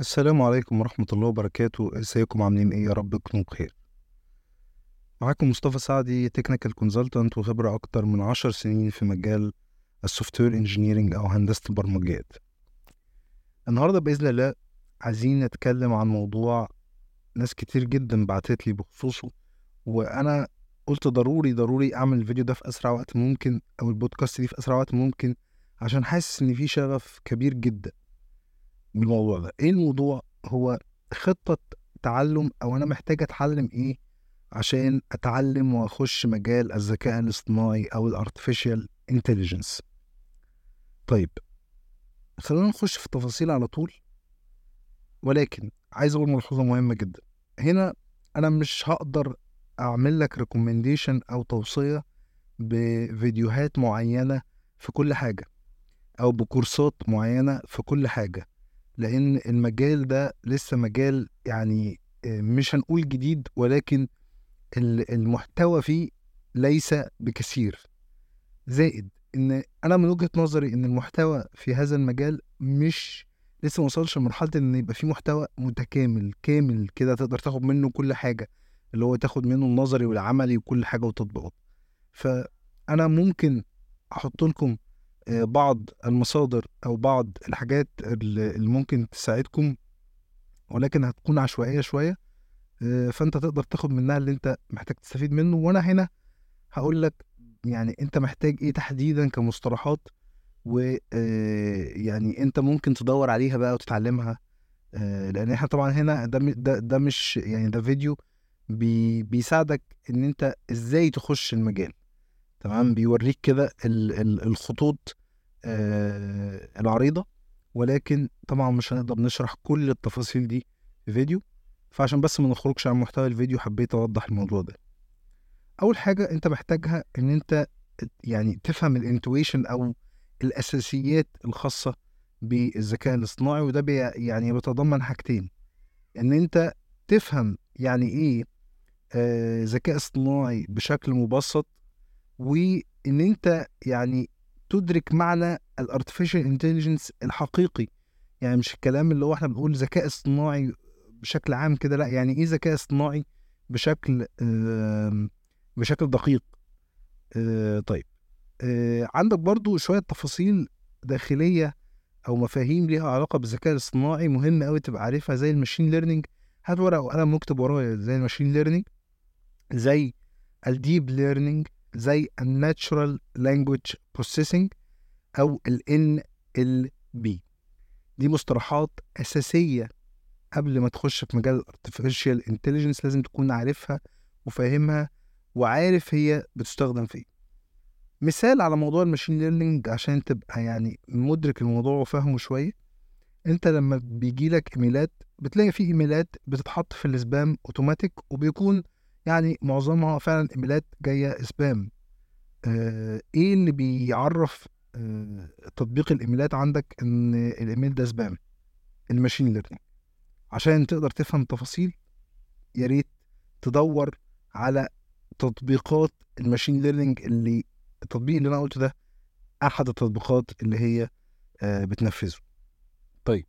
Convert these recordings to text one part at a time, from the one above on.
السلام عليكم ورحمة الله وبركاته. إزيكم؟ عاملين إيه؟ يا رب تكونوا بخير. معاكم مصطفى سعدي technical consultant وخبرة أكتر من عشر سنين في مجال ال software engineering أو هندسة البرمجيات. النهاردة بإذن الله عايزين نتكلم عن موضوع ناس كتير جدا بعتت لي بخصوصه وأنا قلت ضروري ضروري أعمل الفيديو ده في أسرع وقت ممكن أو البودكاست دي في أسرع وقت ممكن عشان حاسس إن في شغف كبير جدا. بالموضوع ده. إيه الموضوع؟ هو خطة تعلم أو أنا محتاج أتعلم إيه عشان أتعلم وأخش مجال الذكاء الاصطناعي أو ال artificial intelligence طيب خلينا نخش في التفاصيل على طول ولكن عايز أقول ملحوظة مهمة جدا. هنا أنا مش هقدر أعمل لك recommendation أو توصية بفيديوهات معينة في كل حاجة أو بكورسات معينة في كل حاجة. لأن المجال ده لسه مجال يعني مش هنقول جديد ولكن المحتوى فيه ليس بكثير زائد إن أنا من وجهة نظري إن المحتوى في هذا المجال مش لسه ما وصلش لمرحلة إن يبقى فيه محتوى متكامل كامل كده تقدر تاخد منه كل حاجة اللي هو تاخد منه النظري والعملي وكل حاجة وتطبيقات فأنا ممكن أحط لكم بعض المصادر أو بعض الحاجات اللي ممكن تساعدكم ولكن هتكون عشوائية شوية فأنت تقدر تاخد منها اللي أنت محتاج تستفيد منه. وأنا هنا هقول لك يعني أنت محتاج إيه تحديدا كمصطلحات ويعني أنت ممكن تدور عليها بقى وتتعلمها لأن إحنا طبعا هنا ده ده, ده مش يعني ده فيديو بي بيساعدك إن أنت إزاي تخش المجال. تمام؟ بيوريك كده الخطوط آه العريضة ولكن طبعا مش هنقدر نشرح كل التفاصيل دي في فيديو فعشان بس ما نخرجش عن محتوى الفيديو حبيت أوضح الموضوع ده. أول حاجة أنت محتاجها إن أنت يعني تفهم ال intuition أو الأساسيات الخاصة بالذكاء الاصطناعي وده بي يعني بيتضمن حاجتين. إن أنت تفهم يعني آه ذكاء اصطناعي بشكل مبسط وإن أنت يعني تدرك معنى ال artificial intelligence الحقيقي. يعني مش الكلام اللي هو إحنا بنقول ذكاء اصطناعي بشكل عام كده لأ يعني إيه ذكاء اصطناعي بشكل بشكل دقيق؟ طيب. عندك برضو شوية تفاصيل داخلية أو مفاهيم ليها علاقة بالذكاء الاصطناعي مهم قوي تبقى عارفها زي ال machine learning هات ورقة وقلم واكتب ورايا زي ال machine learning زي ال deep learning زي ال natural language processing أو ال NLP دي مصطلحات أساسية قبل ما تخش في مجال ال artificial intelligence لازم تكون عارفها وفاهمها وعارف هي بتستخدم في إيه. مثال على موضوع ال machine learning عشان تبقى يعني مدرك الموضوع وفاهمه شوية. أنت لما بيجي لك إيميلات بتلاقي في إيميلات بتتحط في ال spam automatic وبيكون يعني معظمها فعلا إيميلات جاية spam آه إيه اللي بيعرف آه تطبيق الإيميلات عندك إن الإيميل ده spam ال machine learning عشان تقدر تفهم تفاصيل يا ريت تدور على تطبيقات ال machine learning اللي التطبيق اللي أنا قلته ده أحد التطبيقات اللي هي آه بتنفذه. طيب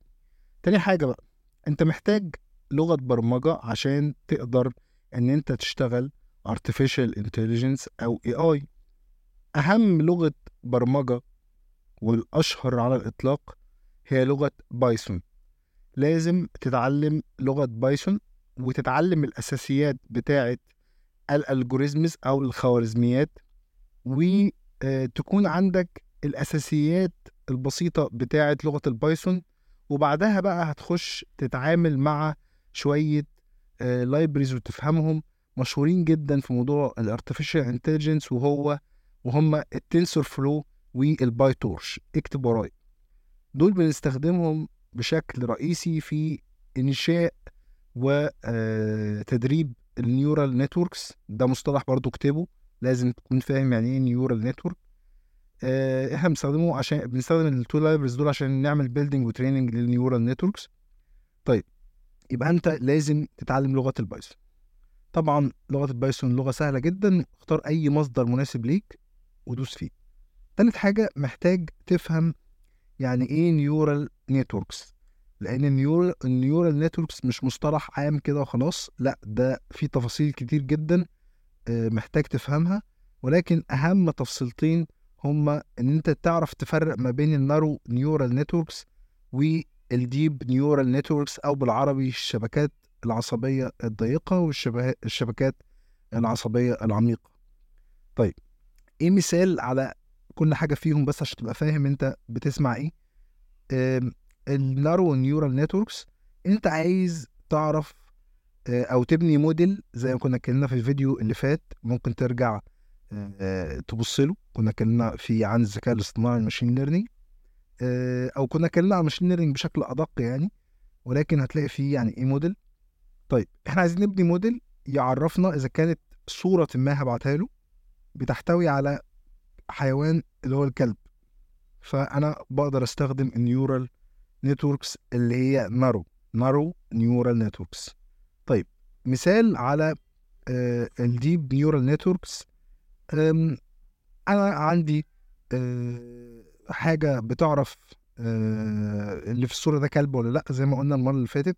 تاني حاجة بقى أنت محتاج لغة برمجة عشان تقدر إن أنت تشتغل artificial intelligence أو AI أهم لغة برمجة والأشهر على الإطلاق هي لغة بايثون. لازم تتعلم لغة بايثون وتتعلم الأساسيات بتاعة ال algorithms أو الخوارزميات وتكون عندك الأساسيات البسيطة بتاعة لغة البايثون. وبعدها بقى هتخش تتعامل مع شوية libraries وتفهمهم مشهورين جدا في موضوع ال artificial intelligence وهو وهم ال TensorFlow وال PyTorch اكتب ورايا دول بنستخدمهم بشكل رئيسي في إنشاء وتدريب ال neural networks. ده مصطلح برضو اكتبه. لازم تكون فاهم يعني إيه neural network. إحنا بنستخدمه عشان بنستخدم ال two libraries دول عشان نعمل building و training لل neural networks. طيب يبقى أنت لازم تتعلم لغة البايثون. طبعا لغة البايثون لغة سهلة جدا اختار أي مصدر مناسب ليك ودوس فيه. تالت حاجة محتاج تفهم يعني إيه neural networks لأن ال neural ال neural networks مش مصطلح عام كده وخلاص لأ ده في تفاصيل كتير جدا آه، محتاج تفهمها. ولكن أهم تفصيلتين هما إن أنت تعرف تفرق ما بين ال narrow neural networks وال deep neural networks أو بالعربي الشبكات العصبية الضيقة والشبكات العصبية العميقة. طيب إيه مثال على كل حاجة فيهم بس عشان تبقى فاهم أنت بتسمع إيه؟ ال narrow neural networks أنت عايز تعرف آه، أو تبني موديل زي ما كنا اتكلمنا في الفيديو اللي فات ممكن ترجع آه، تبص له. كنا اتكلمنا فيه عن الذكاء الاصطناعي ال machine learning آه، أو كنا اتكلمنا عن ال machine learning بشكل أدق يعني ولكن هتلاقي فيه يعني إيه موديل طيب إحنا عايزين نبني موديل يعرفنا إذا كانت الصورة ما هبعتها له بتحتوي على حيوان اللي هو الكلب. فأنا بقدر أستخدم ال neural networks اللي هي narrow narrow neural networks طيب مثال على ال deep neural networks أنا عندي آه، حاجة بتعرف آه، اللي في الصورة ده كلب ولا لأ زي ما قلنا المرة اللي فاتت.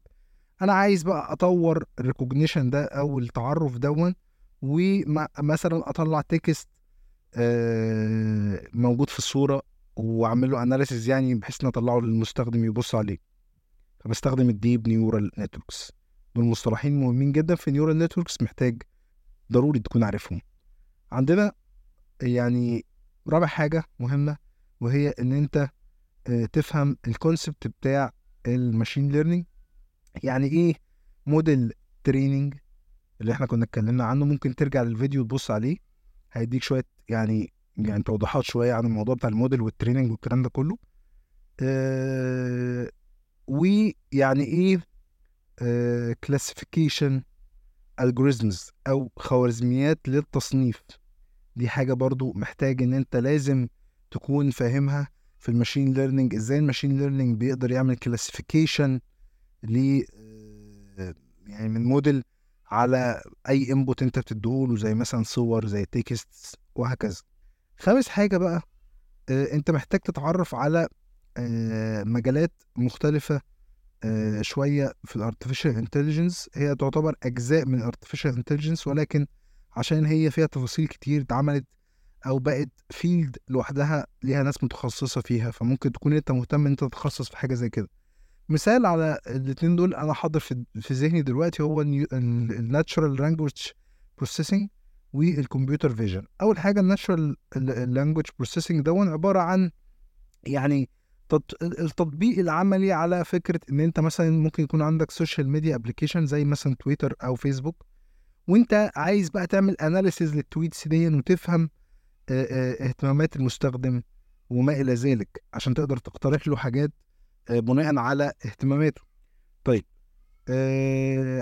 أنا عايز بقى أطور ال recognition ده أو التعرف دون ومثلا أطلع text آه، موجود في الصورة وأعمل له analysis يعني بحيث إن أطلعه للمستخدم يبص عليه. فبستخدم ال deep neural networks دول مصطلحين مهمين جدا في neural networks محتاج ضروري تكون عارفهم. عندنا يعني رابع حاجة مهمة وهي إن أنت آه، تفهم ال concept بتاع ال machine learning يعني إيه model training اللي إحنا كنا اتكلمنا عنه؟ ممكن ترجع للفيديو تبص عليه. هيديك شوية يعني يعني توضيحات شوية عن الموضوع بتاع ال model وال training والكلام ده كله. آه ويعني إيه classification آه algorithms أو خوارزميات للتصنيف. دي حاجة برضو محتاج إن أنت لازم تكون فاهمها في ال machine learning إزاي ال machine learning بيقدر يعمل classification ل آه، يعني من موديل على أي input أنت بتديهوله زي مثلا صور زي text وهكذا. خامس حاجة بقى آه، أنت محتاج تتعرف على آه، مجالات مختلفة شوية في ال artificial intelligence هي تعتبر أجزاء من ال artificial intelligence ولكن عشان هي فيها تفاصيل كتير اتعملت أو بقت field لوحدها ليها ناس متخصصة فيها فممكن تكون أنت مهتم إن أنت تتخصص في حاجة زي كده. مثال على الاثنين دول أنا حاضر في في ذهني دلوقتي هو ال natural language processing وال computer vision أول حاجة ال natural language processing دون عبارة عن يعني التطبيق العملي على فكرة إن أنت مثلا ممكن يكون عندك social media application زي مثلا تويتر أو فيسبوك وأنت عايز بقى تعمل analysis لل tweets دي وتفهم اهتمامات المستخدم وما إلى ذلك عشان تقدر تقترح له حاجات بناء على اهتماماته. طيب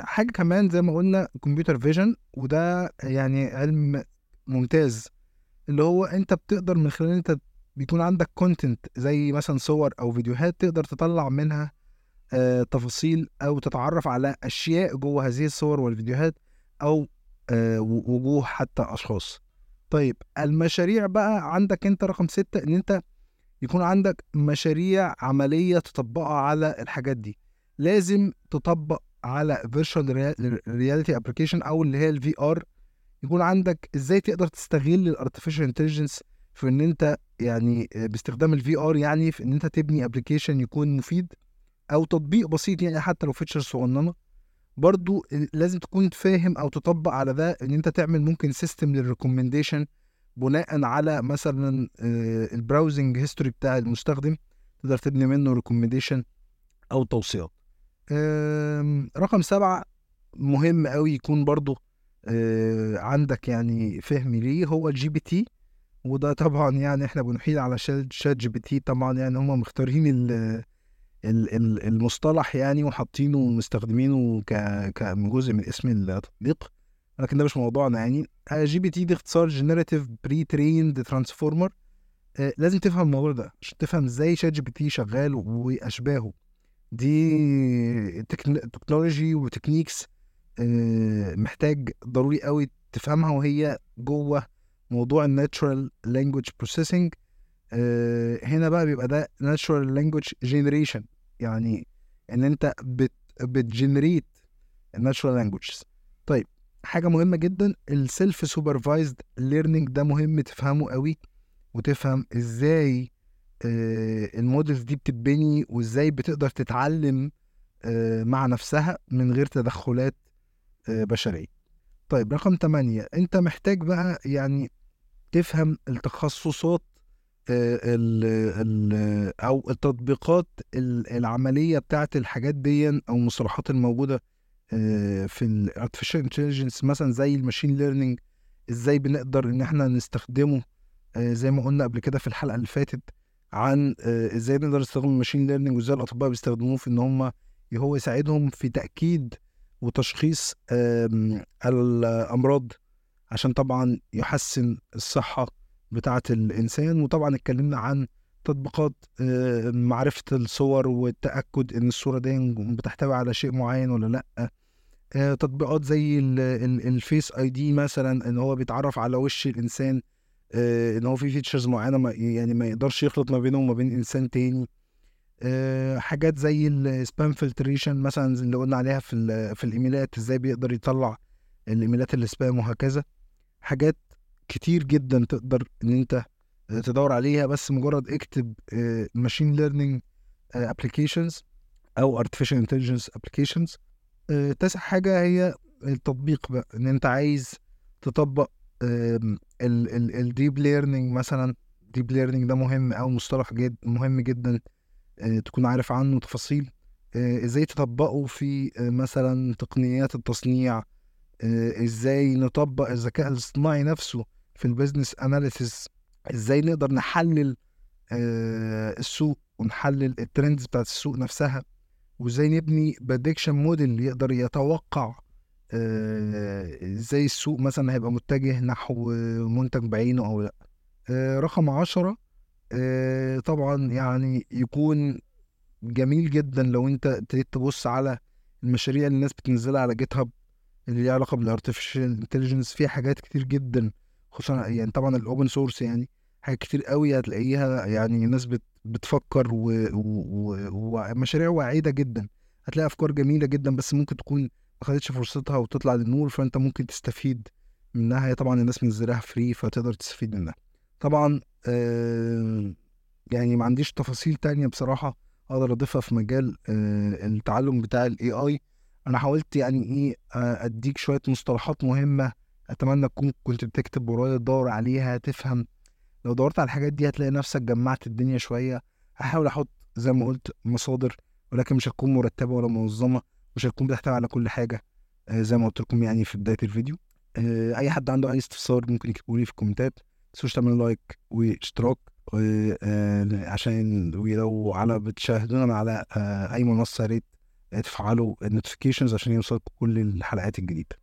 حاجة كمان زي ما قلنا computer vision وده يعني علم ممتاز اللي هو أنت بتقدر من خلال أنت بيكون عندك content زي مثلا صور أو فيديوهات تقدر تطلع منها تفاصيل أو تتعرف على أشياء جوه هذه الصور والفيديوهات أو آه وجوه حتى أشخاص. طيب المشاريع بقى عندك انت رقم ستة ان انت يكون عندك مشاريع عملية تطبقها على الحاجات دي. لازم تطبق على virtual reality application أو اللي هي ال VR يكون عندك إزاي تقدر تستغل ال artificial intelligence في إن أنت يعني باستخدام ال VR يعني في إن أنت تبني application يكون مفيد أو تطبيق بسيط يعني حتى لو feature صغننة. برضو لازم تكون فاهم أو تطبق على ده إن أنت تعمل ممكن system لل recommendation بناء على مثلا ال browsing history بتاع المستخدم تقدر تبني منه recommendation أو توصيات. رقم سبعة مهم قوي يكون برضو عندك يعني فهم ليه هو ال GPT وده طبعا يعني إحنا بنحيل على ChatGPT طبعا يعني هم مختارين المصطلح يعني وحاطينه ومستخدمينه ك جزء من اسم التطبيق. لكن ده مش موضوعنا يعني. GPT دي اختصار Generative Pre-trained Transformer لازم تفهم الموضوع ده عشان تفهم إزاي ChatGPT شغال وأشباهه. دي technology و techniques آه، محتاج ضروري قوي تفهمها وهي جوه موضوع ال natural language processing هنا بقى بيبقى ده natural language generation. يعني إن أنت بت بت generate ال natural languages طيب حاجة مهمة جدا ال self-supervised learning ده مهم تفهمه قوي وتفهم إزاي آه، ال models دي بتتبني وإزاي بتقدر تتعلم آه، مع نفسها من غير تدخلات آه، بشرية. طيب رقم 8 أنت محتاج بقى يعني تفهم التخصصات ال ال أو التطبيقات العملية بتاعت الحاجات دي أو المصطلحات الموجودة في ال artificial intelligence مثلا زي ال machine learning إزاي بنقدر إن إحنا نستخدمه زي ما قلنا قبل كده في الحلقة اللي فاتت عن إزاي نقدر نستخدم الماشين ليرنينج وإزاي الأطباء بيستخدموه في إن هم هو يساعدهم في تأكيد وتشخيص الأمراض عشان طبعا يحسن الصحة بتاعه الإنسان وطبعا اتكلمنا عن تطبيقات معرفة الصور والتأكد إن الصورة دي بتحتوي على شيء معين ولا لأ. تطبيقات زي ال Face ID مثلا إن هو بيتعرف على وش الإنسان إن هو في features معينة ما يعني ما يقدرش يخلط ما بينه وما بين إنسان تاني. حاجات زي ال spam filtration مثلا اللي قلنا عليها في في الإيميلات إزاي بيقدر يطلع الإيميلات ال spam وهكذا. حاجات كتير جدا تقدر إن أنت تدور عليها بس مجرد اكتب machine learning applications أو artificial intelligence applications تاسع حاجة هي التطبيق بقى إن أنت عايز تطبق ال deep learning مثلا deep learning ده مهم أو مصطلح جد مهم جدا تكون عارف عنه تفاصيل إزاي تطبقه في مثلا تقنيات التصنيع إزاي نطبق الذكاء الاصطناعي نفسه في ال business analysis إزاي نقدر نحلل السوق ونحلل ال trends بتاعت السوق نفسها وإزاي نبني prediction model يقدر يتوقع إزاي السوق مثلا هيبقى متجه نحو منتج بعينه أو لأ. رقم عشرة طبعا يعني يكون جميل جدا لو أنت ابتديت تبص على المشاريع اللي الناس بتنزلها على GitHub اللي ليها علاقة بال artificial intelligence فيها حاجات كتير جدا. خصوصا يعني طبعا ال open source يعني حاجات كتير قوي هتلاقيها يعني بت بتفكر ومشاريع واعده جدا. هتلاقي أفكار جميلة جدا بس ممكن تكون ما خدتش فرصتها وتطلع للنور فأنت ممكن تستفيد منها. هي طبعا الناس منزلاها free فتقدر تستفيد منها. طبعا آه يعني ما عنديش تفاصيل تانية بصراحة أقدر أضيفها في مجال آه التعلم بتاع ال AI أنا حاولت يعني إيه أديك شوية مصطلحات مهمة أتمنى تكون كنت بتكتب ورايا تدور عليها تفهم. لو دورت على الحاجات دي هتلاقي نفسك جمعت الدنيا شوية. هحاول أحط زي ما قلت مصادر ولكن مش هتكون مرتبة ولا منظمة مش هتكون بتحتوي على كل حاجة آه زي ما قلت لكم يعني في بداية الفيديو. آه أي حد عنده أي استفسار ممكن يكتبوا لي في الكومنتات. متنسوش تعملوا لايك واشتراك عشان ولو على بتشاهدونا على أي منصة يا ريت تفعلوا النوتيفيكيشنز عشان يوصلكم كل الحلقات الجديدة.